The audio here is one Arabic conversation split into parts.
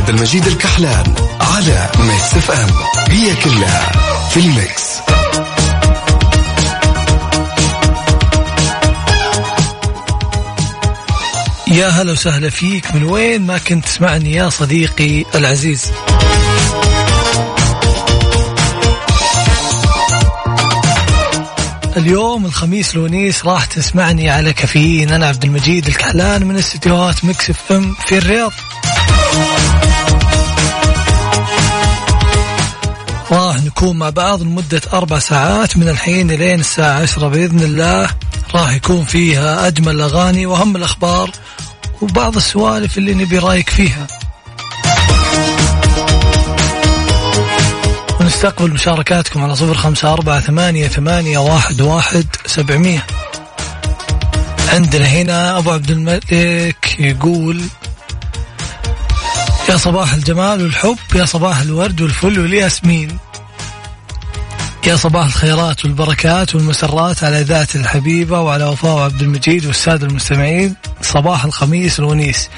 وعبد المجيد الكحلان على Mix FM هي كلها في ال mix. يا هلا وسهلا فيك. من وين ما كنت تسمعني يا صديقي العزيز؟ اليوم الخميس الونيس راح تسمعني على كافيين. أنا عبد المجيد الكحلان من استديوهات Mix FM في الرياض. نكون مع بعض لمدة أربع ساعات من الحين لين الساعة عشرة بإذن الله. راح يكون فيها أجمل الأغاني وأهم الأخبار وبعض السوالف اللي نبي رأيك فيها. ونستقبل مشاركاتكم على صفر خمسة أربعة ثمانية, ثمانية واحد, واحد سبعمية. عندنا هنا أبو عبد الملك يقول يا صباح الجمال والحب يا صباح الورد والفل والياسمين. يا صباح الخيرات والبركات والمسرات على ذات الحبيبة وعلى وفاء عبد المجيد والسادة المستمعين. صباح الخميس الونيس.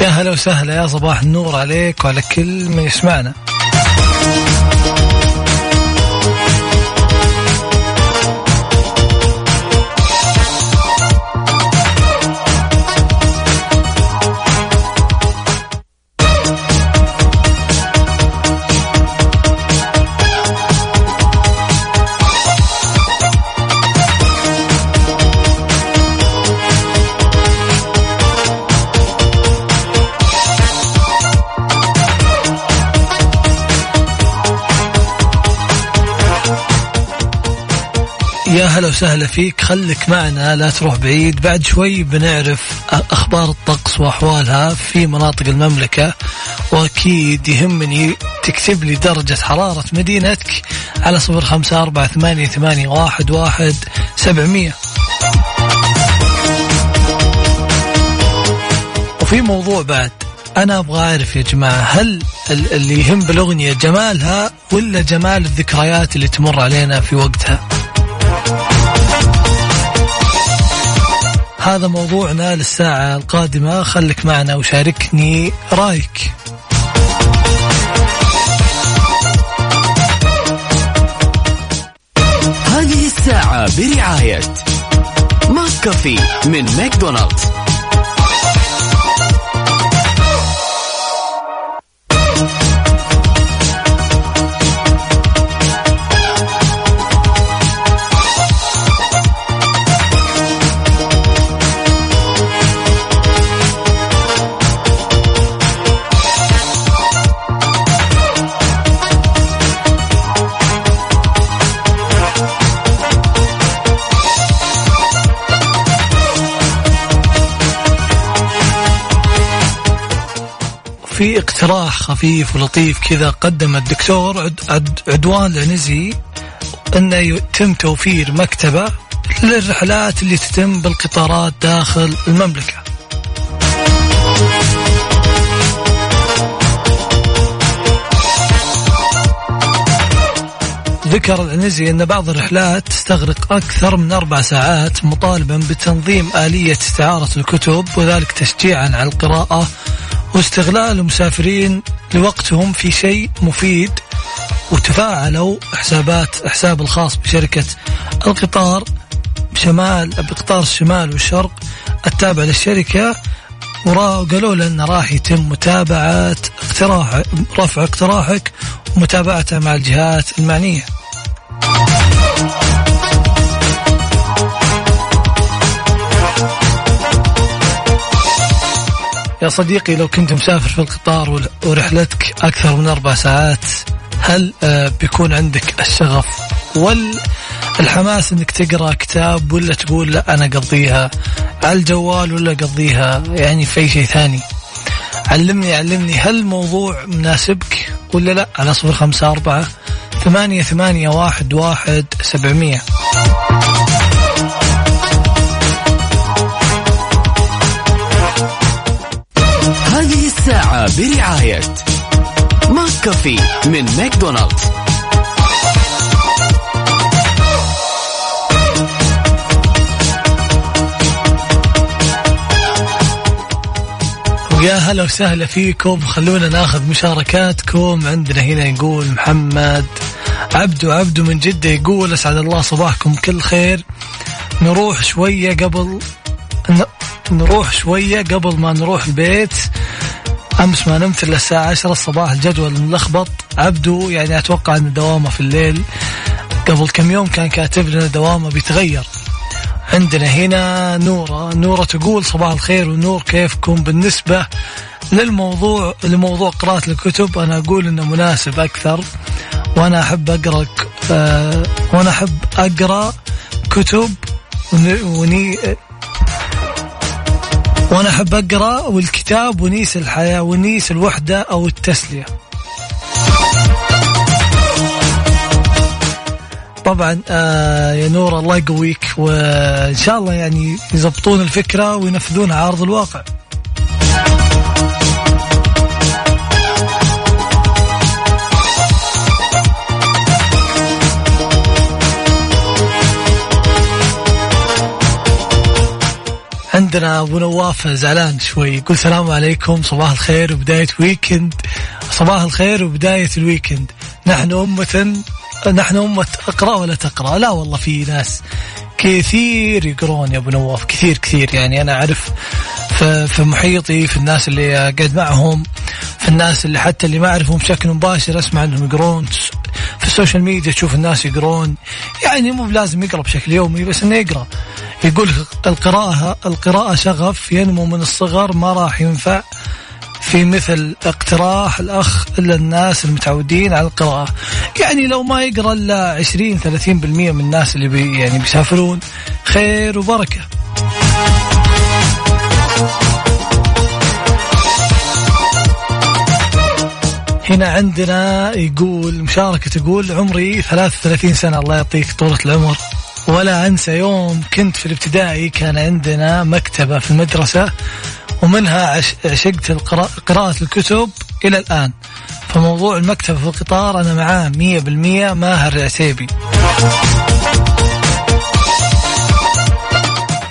يا هلا وسهلا يا صباح النور عليك وعلى كل من يسمعنا. وسهلا فيك. خليك معنا لا تروح بعيد. بعد شوي بنعرف أخبار الطقس وأحوالها في مناطق المملكة وأكيد يهمني تكتب لي درجة حرارة مدينتك على صفر خمسة أربعة ثمانية, ثمانية واحد, واحد سبعمية. وفي موضوع بعد أنا أبغى أعرف يا جماعة هل اللي يهم بالأغنية جمالها ولا جمال الذكريات اللي تمر علينا في وقتها؟ هذا موضوعنا للساعة القادمة. خليك معنا وشاركني رأيك. هذه الساعة برعاية McCafé من ماكدونالدز. في اقتراح خفيف ولطيف كذا قدم الدكتور عد عد عدوان العنزي انه يتم توفير مكتبة للرحلات اللي تتم بالقطارات داخل المملكة. ذكر العنزي أن بعض الرحلات تستغرق أكثر من أربع ساعات مطالبا بتنظيم آلية استعارة الكتب وذلك تشجيعا على القراءة واستغلال المسافرين لوقتهم في شيء مفيد وتفاعلوا حسابات حساب الخاص بشركة القطار بشمال بقطار الشمال والشرق التابع للشركة وقالوا لنا راح يتم متابعة اقتراح رفع اقتراحك ومتابعته مع الجهات المعنية. يا صديقي لو كنت مسافر في القطار ورحلتك أكثر من أربع ساعات هل آه، بيكون عندك الشغف والحماس إنك تقرأ كتاب ولا تقول لا أنا أقضيها؟ على الجوال ولا أقضيها؟ يعني في أي شيء ثاني. علمني علمني هل الموضوع مناسبك ولا لا؟ على صفر خمسة أربعة ثمانية ثمانية واحد واحد سبعمية. برعاية McCafé من ماكدونالدز. ويا هلا وسهلا فيكم. خلونا ناخذ مشاركاتكم. عندنا هنا يقول محمد عبدو. عبدو من جدة يقول أسعد الله صباحكم كل خير. نروح شوية قبل نروح شوية قبل ما نروح البيت. أمس ما نمت إلا الساعة 10 الصباح الجدول ملخبط. عبدو يعني أتوقع أن دوامه في الليل قبل كم يوم كان كاتب لنا دوامه بيتغير. عندنا هنا نورة. نورة تقول صباح الخير ونور كيفكم؟ بالنسبة للموضوع لموضوع قراءة الكتب أنا أقول إنه مناسب أكثر. وأنا أحب أقرأ أه وأنا أحب أقرأ كتب وني وأنا أحب أقرأ والكتاب ونيس الحياة ونيس الوحدة أو التسلية طبعا آه يا نور الله يقويك وإن شاء الله يعني يضبطون الفكرة وينفذونها على ارض الواقع. عندنا أبو نواف زعلان شوي. يقول السلام عليكم صباح الخير وبداية weekend صباح الخير وبداية ال weekend نحن أمة نحن أمة أقرأ ولا تقرأ؟ لا والله في ناس كثير يقرون يا أبو نواف كثير كثير. يعني أنا أعرف في محيطي في الناس اللي قاعد معهم في الناس اللي حتى اللي ما أعرفهم بشكل مباشر أسمع أنهم يقرون. في ال social media تشوف الناس يقرون. يعني مو بلازم يقرأ بشكل يومي بس إنه يقرأ. يقول القراءة القراءة شغف ينمو من الصغر ما راح ينفع. في مثل اقتراح الأخ إلا الناس المتعودين على القراءة. يعني لو ما يقرأ إلا 20 30% من الناس اللي بي يعني بيسافرون خير وبركة. هنا عندنا يقول مشاركة تقول عمري 33 سنة الله يعطيك طولة العمر. ولا أنسى يوم كنت في الابتدائي كان عندنا مكتبة في المدرسة ومنها عشقت قراءة الكتب إلى الآن. فموضوع المكتبة في القطار أنا معاه مية بالمية ماهر عتيبي.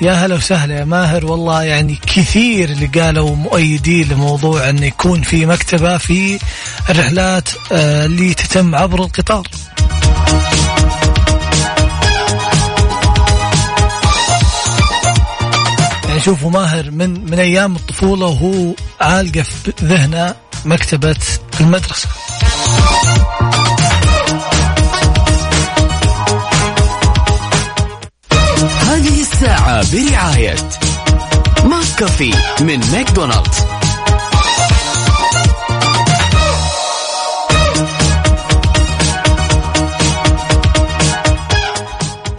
يا هلا وسهلا يا ماهر والله يعني كثير اللي قالوا مؤيدين لموضوع أن يكون في مكتبة في الرحلات آه، اللي تتم عبر القطار. شوفوا ماهر من من أيام الطفولة وهو عالقة في ذهنه مكتبة المدرسة. هذه الساعة برعاية ماك كافي من ماكدونالدز.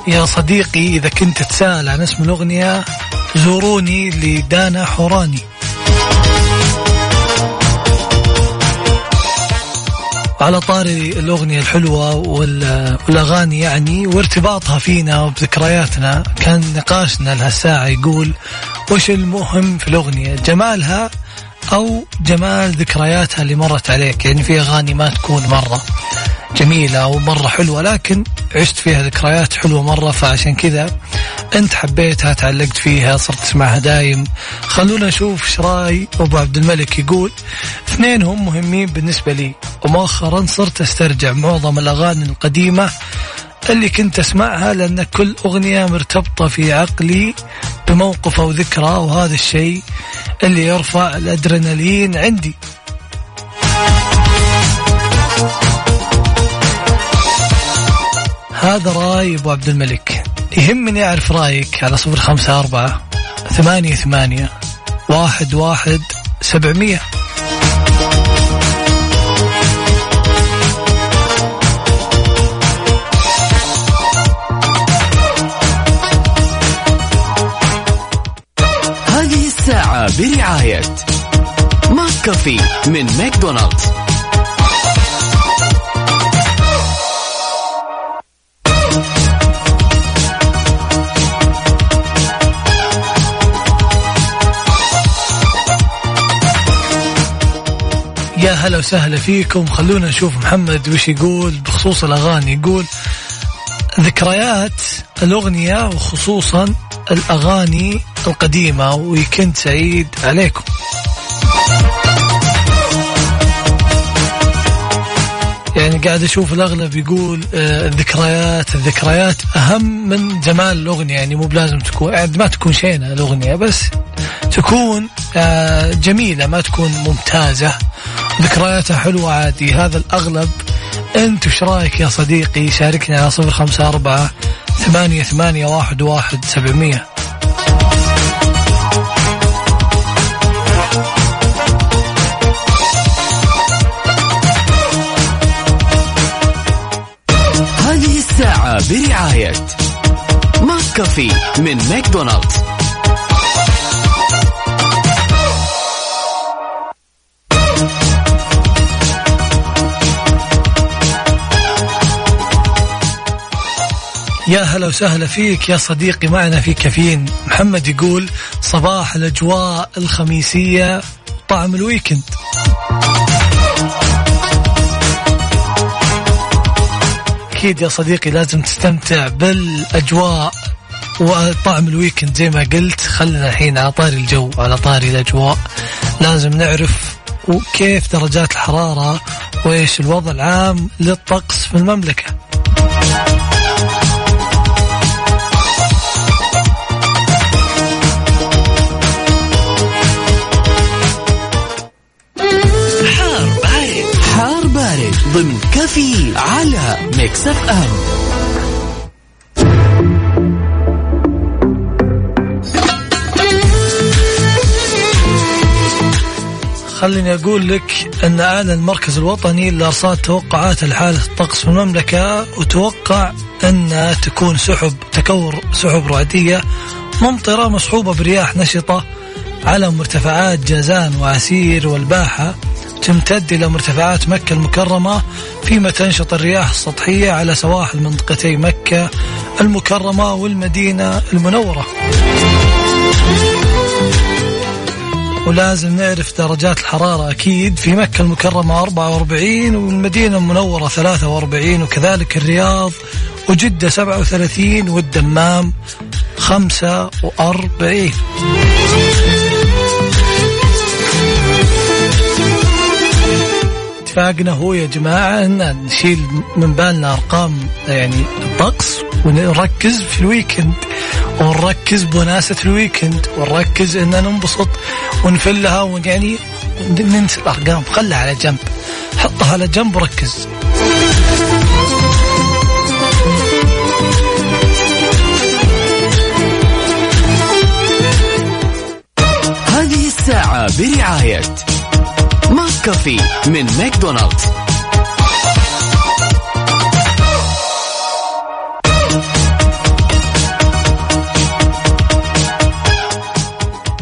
يا صديقي إذا كنت تسأل عن اسم الأغنية زوروني لدانا حوراني. على طاري الأغنية الحلوة والأغاني يعني وارتباطها فينا وبذكرياتنا كان نقاشنا لهالساعة يقول وش المهم في الأغنية جمالها أو جمال ذكرياتها اللي مرت عليك؟ يعني في أغاني ما تكون مرة جميلة ومرة حلوة لكن عشت فيها ذكريات حلوة مرة فعشان كذا أنت حبيتها تعلقت فيها صرت تسمعها دايم. خلونا نشوف إيش رأي أبو عبد الملك يقول. اثنين هم مهمين بالنسبة لي. ومؤخرا صرت أسترجع معظم الأغاني القديمة اللي كنت أسمعها لأن كل أغنية مرتبطة في عقلي بموقف أو ذكرى وهذا الشيء اللي يرفع الأدرينالين عندي. هذا راي أبو عبد الملك. يهمني أعرف رأيك على صفر خمسة أربعة ثمانية ثمانية واحد واحد سبعمية. هذه الساعة برعاية McCafé من ماكدونالدز. هلا وسهلا فيكم. خلونا نشوف محمد وش يقول بخصوص الأغاني. يقول ذكريات الأغنية وخصوصا الأغاني القديمة. ويكند سعيد عليكم. يعني قاعد أشوف الأغلب يقول آه، الذكريات الذكريات أهم من جمال الأغنية. يعني مو بلازم تكون يعني ما تكون شينة الأغنية بس تكون آه، جميلة ما تكون ممتازة. ذكرياتها حلوة عادي. هذا الأغلب. أنت وش رأيك يا صديقي؟ شاركنا على صفر خمسة أربعة ثمانية ثمانية واحد واحد سبعمية. هذه الساعة برعاية McCafé من ماكدونالدز. يا هلا وسهلا فيك يا صديقي معنا في كافيين. محمد يقول صباح الأجواء الخميسية طعم ال weekend. أكيد يا صديقي لازم تستمتع بالأجواء وطعم ال weekend. زي ما قلت خلنا الحين على طاري الجو على طاري الأجواء. لازم نعرف وكيف درجات الحرارة وإيش الوضع العام للطقس في المملكة. ضمن كافيين على Mix FM خليني أقول لك أن أعلن المركز الوطني لأرصاد توقعات الحالة الطقس في المملكة وتوقع أن تكون سحب تكور سحب رعدية ممطرة مصحوبة برياح نشطة على مرتفعات جازان وعسير والباحة. تمتد إلى مرتفعات مكة المكرمة فيما تنشط الرياح السطحية على سواحل منطقتي مكة المكرمة والمدينة المنورة. ولازم نعرف درجات الحرارة أكيد في مكة المكرمة 44 والمدينة المنورة 43 وكذلك الرياض وجدة 37 والدمام 45 اتفاقنا هو يا جماعة إن نشيل من بالنا أرقام يعني الطقس ونركز في الويكند ونركز بوناسة ال weekend ونركز إن ننبسط ونفلها ويعني ننسى الأرقام خلها على جنب حطها على جنب وركز. هذه الساعة برعاية McCafé من ماكدونالدز.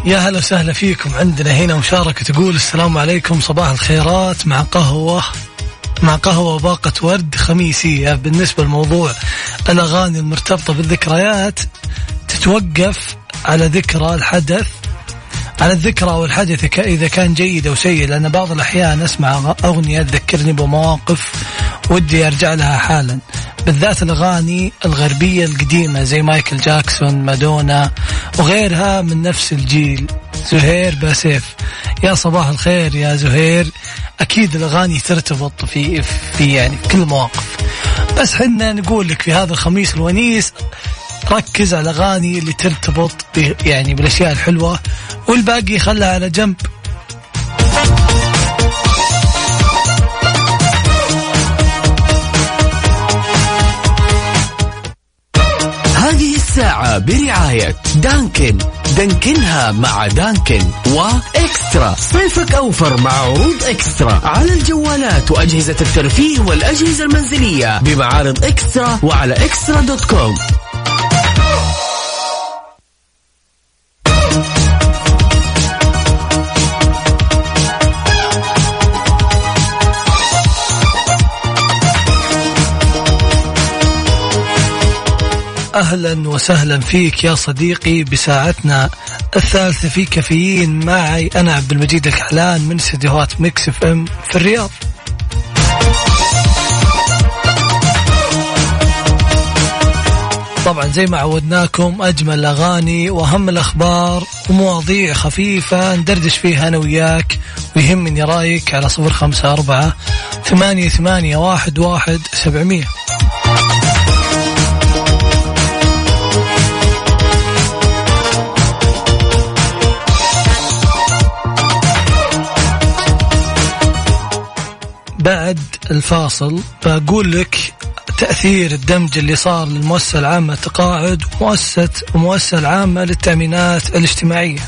يا هلا وسهلا فيكم عندنا هنا مشاركة تقول السلام عليكم صباح الخيرات. مع قهوة مع قهوة وباقة ورد خميسية بالنسبة لموضوع الأغاني المرتبطة بالذكريات تتوقف على ذكرى الحدث على الذكرى أو الحدث ك- إذا كان جيد أو سيء لأن بعض الأحيان أسمع أغنية تذكرني بمواقف ودي أرجع لها حالا. بالذات الأغاني الغربية القديمة زي مايكل جاكسون مادونا وغيرها من نفس الجيل. زهير باسيف. يا صباح الخير يا زهير. أكيد الأغاني ترتبط في في يعني كل المواقف بس حنا نقول لك في هذا الخميس الونيس ركز على الأغاني اللي ترتبط يعني بالأشياء الحلوة والباقي خلها على جنب. هذه الساعة برعاية دانكن. دانكنها مع دانكن وإكسترا. صيفك أوفر مع عروض إكسترا. على الجوالات وأجهزة الترفيه والأجهزة المنزلية بمعارض إكسترا وعلى إكسترا دوت كوم. أهلا وسهلا فيك يا صديقي بساعتنا الثالثة في كافيين. معي أنا عبد المجيد الكحلان من استديوهات Mix FM في الرياض. طبعا زي ما عودناكم أجمل الأغاني وأهم الأخبار ومواضيع خفيفة ندردش فيها أنا وياك. ويهمني رأيك على صفر خمسة أربعة ثمانية ثمانية واحد واحد سبعمية. بعد الفاصل بقول لك تأثير الدمج اللي صار للمؤسسة العامة للتقاعد ومؤسسة ومؤسسة العامة للتأمينات الاجتماعية.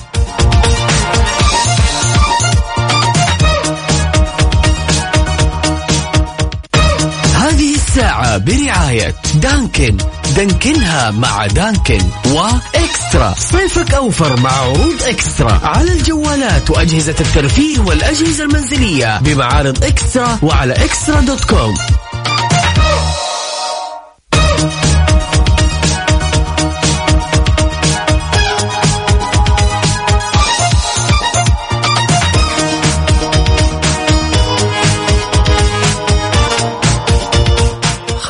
هذه الساعة برعاية Dunkin'. دانكنها مع Dunkin'. و eXtra. صيفك أوفر مع عروض eXtra. على الجوالات وأجهزة الترفيه والأجهزة المنزلية بمعارض eXtra وعلى eXtra dot com.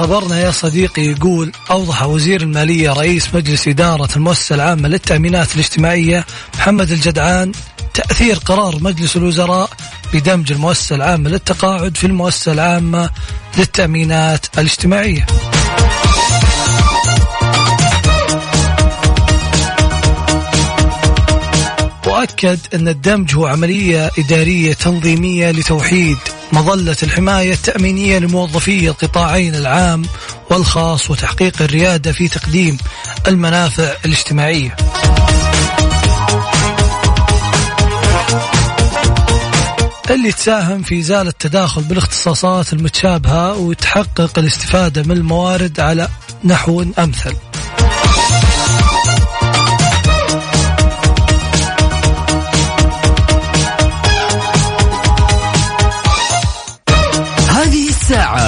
خبرنا يا صديقي يقول أوضح وزير المالية رئيس مجلس إدارة المؤسسة العامة للتأمينات الاجتماعية محمد الجدعان تأثير قرار مجلس الوزراء بدمج المؤسسة العامة للتقاعد في المؤسسة العامة للتأمينات الاجتماعية. وأكد أن الدمج هو عملية إدارية تنظيمية لتوحيد مظلة الحماية التأمينية لموظفي القطاعين العام والخاص وتحقيق الريادة في تقديم المنافع الاجتماعية. اللي تساهم في إزالة التداخل بالاختصاصات المتشابهة وتحقق الاستفادة من الموارد على نحو أمثل.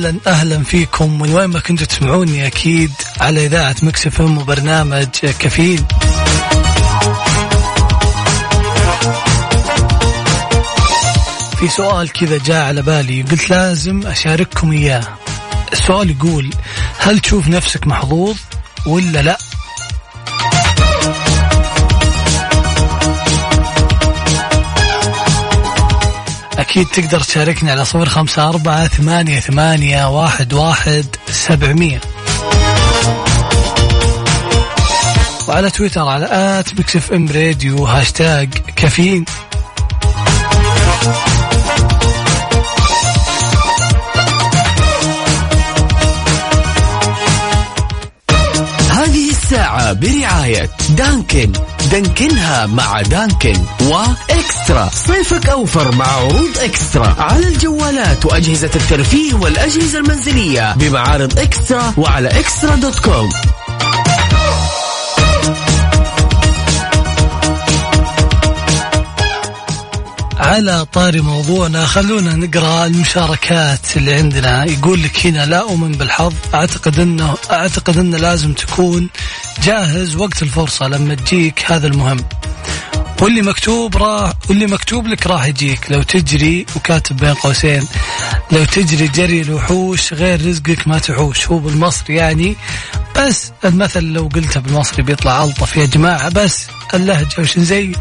أهلا أهلا فيكم. من وين ما كنتوا تسمعوني أكيد على إذاعة مكسف إم وبرنامج كفيل. في سؤال كذا جاء على بالي قلت لازم أشارككم إياه. السؤال يقول هل تشوف نفسك محظوظ ولا لا؟ أكيد تقدر تشاركني على صفر خمسة أربعة ثمانية ثمانية واحد واحد سبعمية. وعلى تويتر على at Mix FM Radio hashtag كافيين. دانكن. دانكنها مع دانكن وإكسترا. صيفك أوفر مع عروض إكسترا. على الجوالات وأجهزة الترفيه والأجهزة المنزلية بمعارض إكسترا وعلى إكسترا دوت كوم. على طاري موضوعنا. خلونا نقرأ المشاركات اللي عندنا. يقول لك هنا لا أؤمن بالحظ. أعتقد إنه أعتقد إنه لازم تكون جاهز وقت الفرصة لما تجيك هذا المهم. واللي مكتوب راح واللي مكتوب لك راح يجيك. لو تجري وكاتب بين قوسين. لو تجري جري الوحوش غير رزقك ما تحوش. هو بالمصري يعني بس المثل لو قلته بالمصري بيطلع ألطف يا جماعة. بس اللهجة وش نزين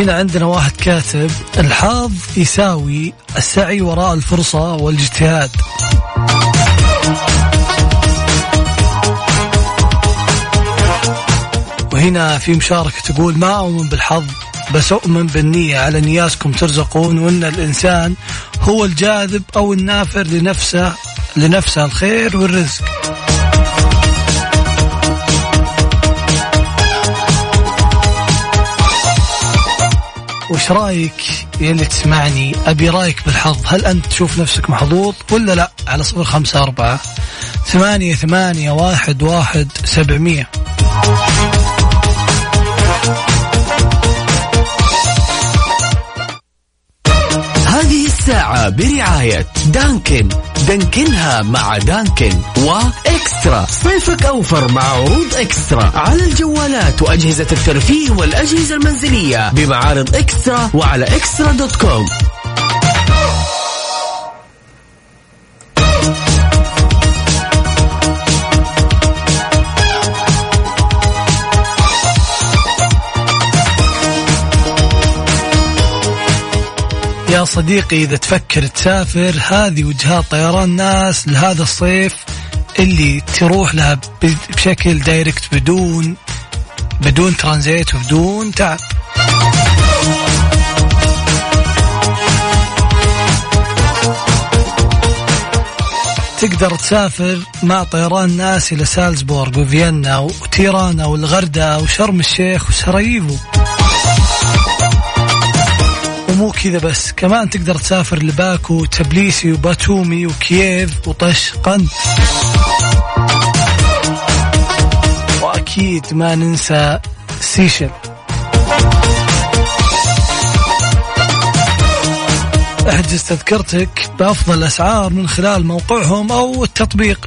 وهنا عندنا واحد كاتب الحظ يساوي السعي وراء الفرصة والاجتهاد. وهنا في مشاركة تقول ما أؤمن بالحظ بس أؤمن بالنية. على نياسكم ترزقون وأن الإنسان هو الجاذب أو النافر لنفسه لنفسه الخير والرزق. وش رأيك يلي تسمعني؟ أبي رأيك بالحظ. هل أنت تشوف نفسك محظوظ ولا لا؟ على صفر خمسة أربعة ثمانية ثمانية واحد واحد سبعمية. هذه الساعة برعاية دانكن. دانكنها مع دانكن وإكسترا. صيفك أوفر مع عروض إكسترا. على الجوالات وأجهزة الترفيه والأجهزة المنزلية بمعارض إكسترا وعلى إكسترا دوت كوم. يا صديقي إذا تفكر تسافر هذه وجهات طيران ناس لهذا الصيف اللي تروح لها بشكل دايركت بدون بدون ترانزيت وبدون تعب. تقدر تسافر مع طيران ناس إلى سالزبورغ وفيينا وتيرانا والغردة وشرم الشيخ وسراييفو. ومو كذا بس كمان تقدر تسافر لباكو تبليسي وباتومي وكييف وطشقند وأكيد ما ننسى سيشل. أحجز تذكرتك بأفضل الاسعار من خلال موقعهم أو التطبيق.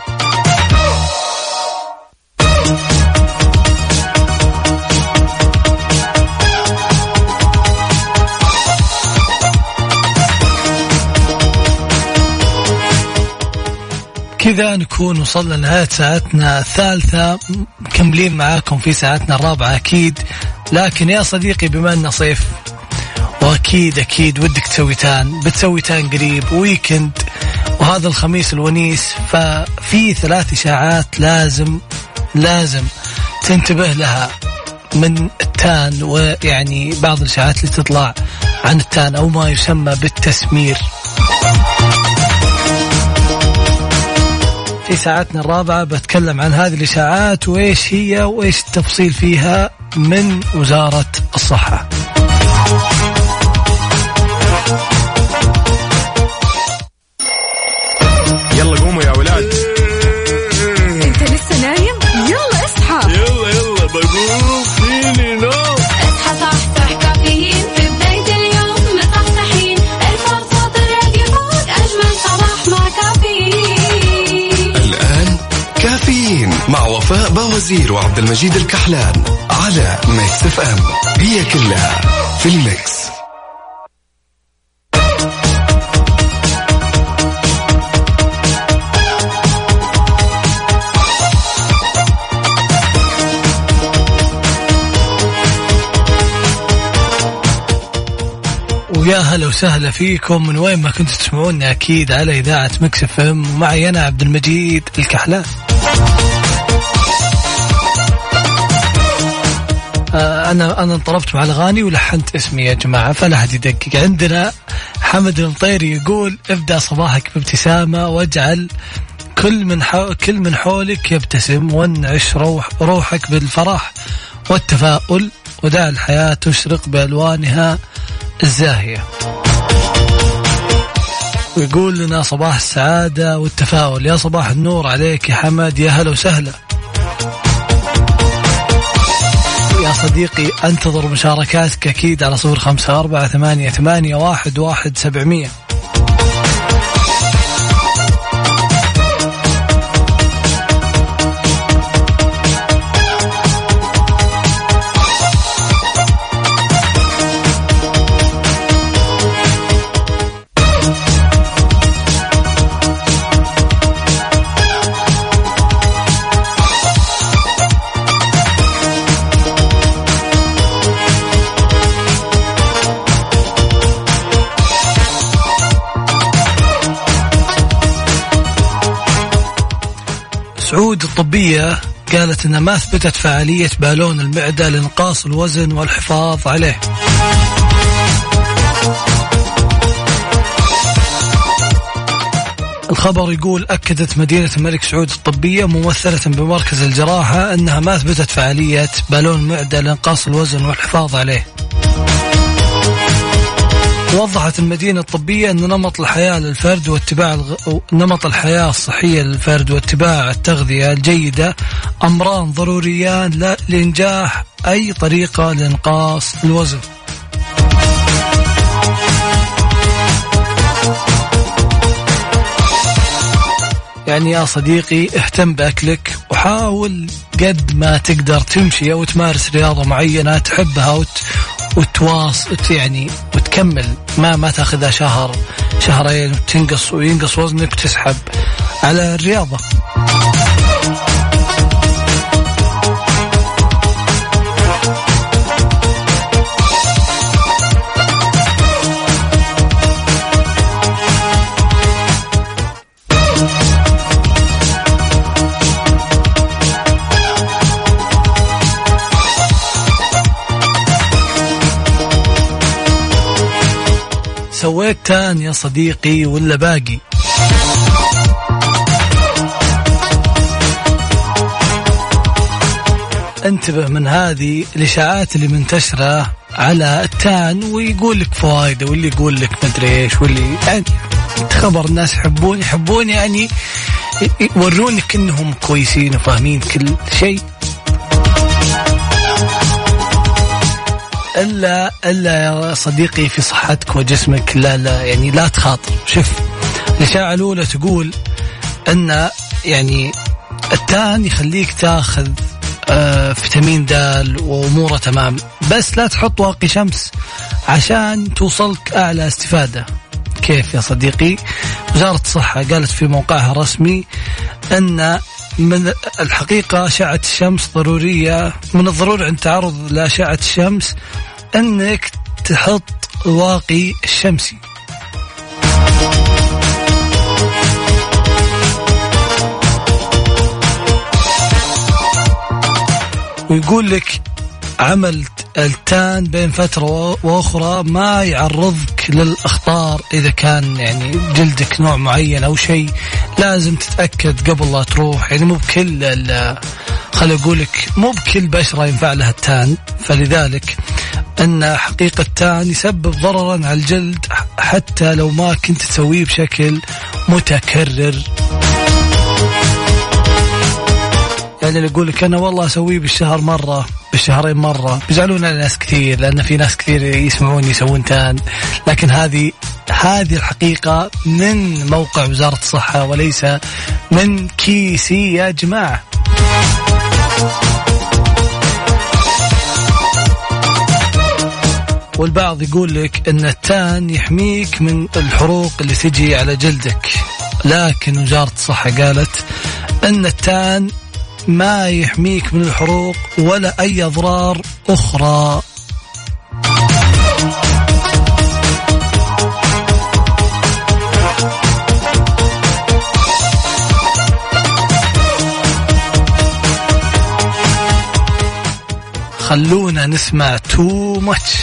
كذا نكون وصلنا لنهاية ساعتنا الثالثة. مكملين معاكم في ساعتنا الرابعة أكيد. لكن يا صديقي بما أنه صيف وأكيد أكيد ودك تسوي تان. بتسوي تان قريب ويكند وهذا الخميس الونيس. ففي ثلاث إشاعات لازم لازم تنتبه لها من التان ويعني بعض الإشاعات اللي تطلع عن التان أو ما يسمى بالتسمير. في ساعتنا الرابعة بتكلم عن هذه الإشاعات وإيش هي وإيش التفصيل فيها من وزارة الصحة. وفاء باوزير وعبد المجيد الكحلان على Mix FM. هي كلها في ال Mix. ويا هلا وسهلا فيكم. من وين ما كنتوا تسمعونا أكيد على إذاعة Mix FM. ومعي أنا عبد المجيد الكحلان. أنا أنا انطربت مع الأغاني ولحنت اسمي يا جماعة فلا حد يدقق عندنا حمد المطيري يقول ابدأ صباحك بابتسامة واجعل كل من. كل من حولك يبتسم وانعش روح روحك بالفرح والتفاؤل ودع الحياة تشرق بألوانها الزاهية. ويقول لنا صباح السعادة والتفاؤل يا صباح النور عليك يا حمد يا هلا وسهلا. صديقي أنتظر مشاركاتك أكيد على صفر خمسة أربعة ثمانية, ثمانية واحد, واحد سبعمية. سعود الطبية قالت انها ما أثبتت فعالية بالون المعدة لإنقاص الوزن والحفاظ عليه. الخبر يقول أكدت مدينة الملك سعود الطبية ممثلة بمركز الجراحة أنها ما أثبتت فعالية بالون المعدة لإنقاص الوزن والحفاظ عليه وضحت المدينة الطبية أن نمط الحياة للفرد واتباع الغ... نمط الحياة الصحية للفرد واتباع التغذية الجيدة أمران ضروريان لا- لإنجاح أي طريقة لإنقاص الوزن. يعني يا صديقي اهتم بأكلك وحاول قد ما تقدر تمشي أو تمارس رياضة معينة تحبها وت... وتواص وت- يعني وتكمل ما ما تاخذها شهر شهرين وتنقص وينقص وزنك وتسحب على الرياضة. سويت تان يا صديقي ولا باقي؟ انتبه من هذه الإشاعات اللي منتشرة على التان ويقول لك فوائده واللي يقول لك مدري إيش واللي يعني خبر الناس يحبون يحبون يعني يورونك إنهم كويسين وفاهمين كل شيء. الا إلا يا صديقي في صحتك وجسمك. لا لا يعني لا تخاطر. شوف الاشاعه الأولى تقول إن يعني التان يخليك تاخذ آه فيتامين د وأموره تمام. بس لا تحط واقي شمس عشان توصلك أعلى استفادة. كيف يا صديقي؟ وزارة الصحة قالت في موقعها الرسمي إن من الحقيقة أشعة الشمس ضرورية. من الضروري عند التعرض لأشعة الشمس أنك تحط الواقي الشمسي. ويقول لك عمل التان بين فترة وأخرى ما يعرضك للأخطار إذا كان يعني جلدك نوع معين أو شيء لازم تتأكد قبل لا تروح. يعني مو بكل ال- خل أقول لك مو بكل بشرة ينفع لها التان. فلذلك أن حقيقة التان يسبب ضررا على الجلد حتى لو ما كنت تسويه بشكل متكرر. اللي يقول لك أنا والله أسويه بالشهر مرة بالشهرين مرة. بيزعلون على ناس كثير لأن في ناس كثير يسمعون يسوون تان. لكن هذه هذه الحقيقة من موقع وزارة الصحة وليس من كيسي يا جماعة. والبعض يقول لك إن التان يحميك من الحروق اللي تجي على جلدك. لكن وزارة الصحة قالت إن التان ما يحميك من الحروق ولا أي أضرار أخرى. خلونا نسمع تو ماتش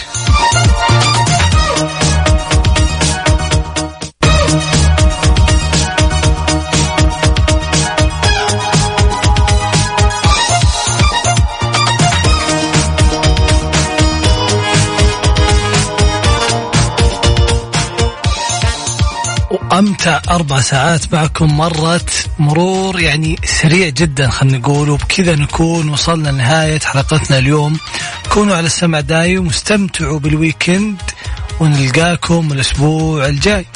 وامتع أربع ساعات معكم مرت مرور يعني سريع جدا خلينا نقول وبكذا نكون وصلنا لنهاية حلقتنا اليوم. كونوا على السمع دايم واستمتعوا بالويكند ونلقاكم الأسبوع الجاي.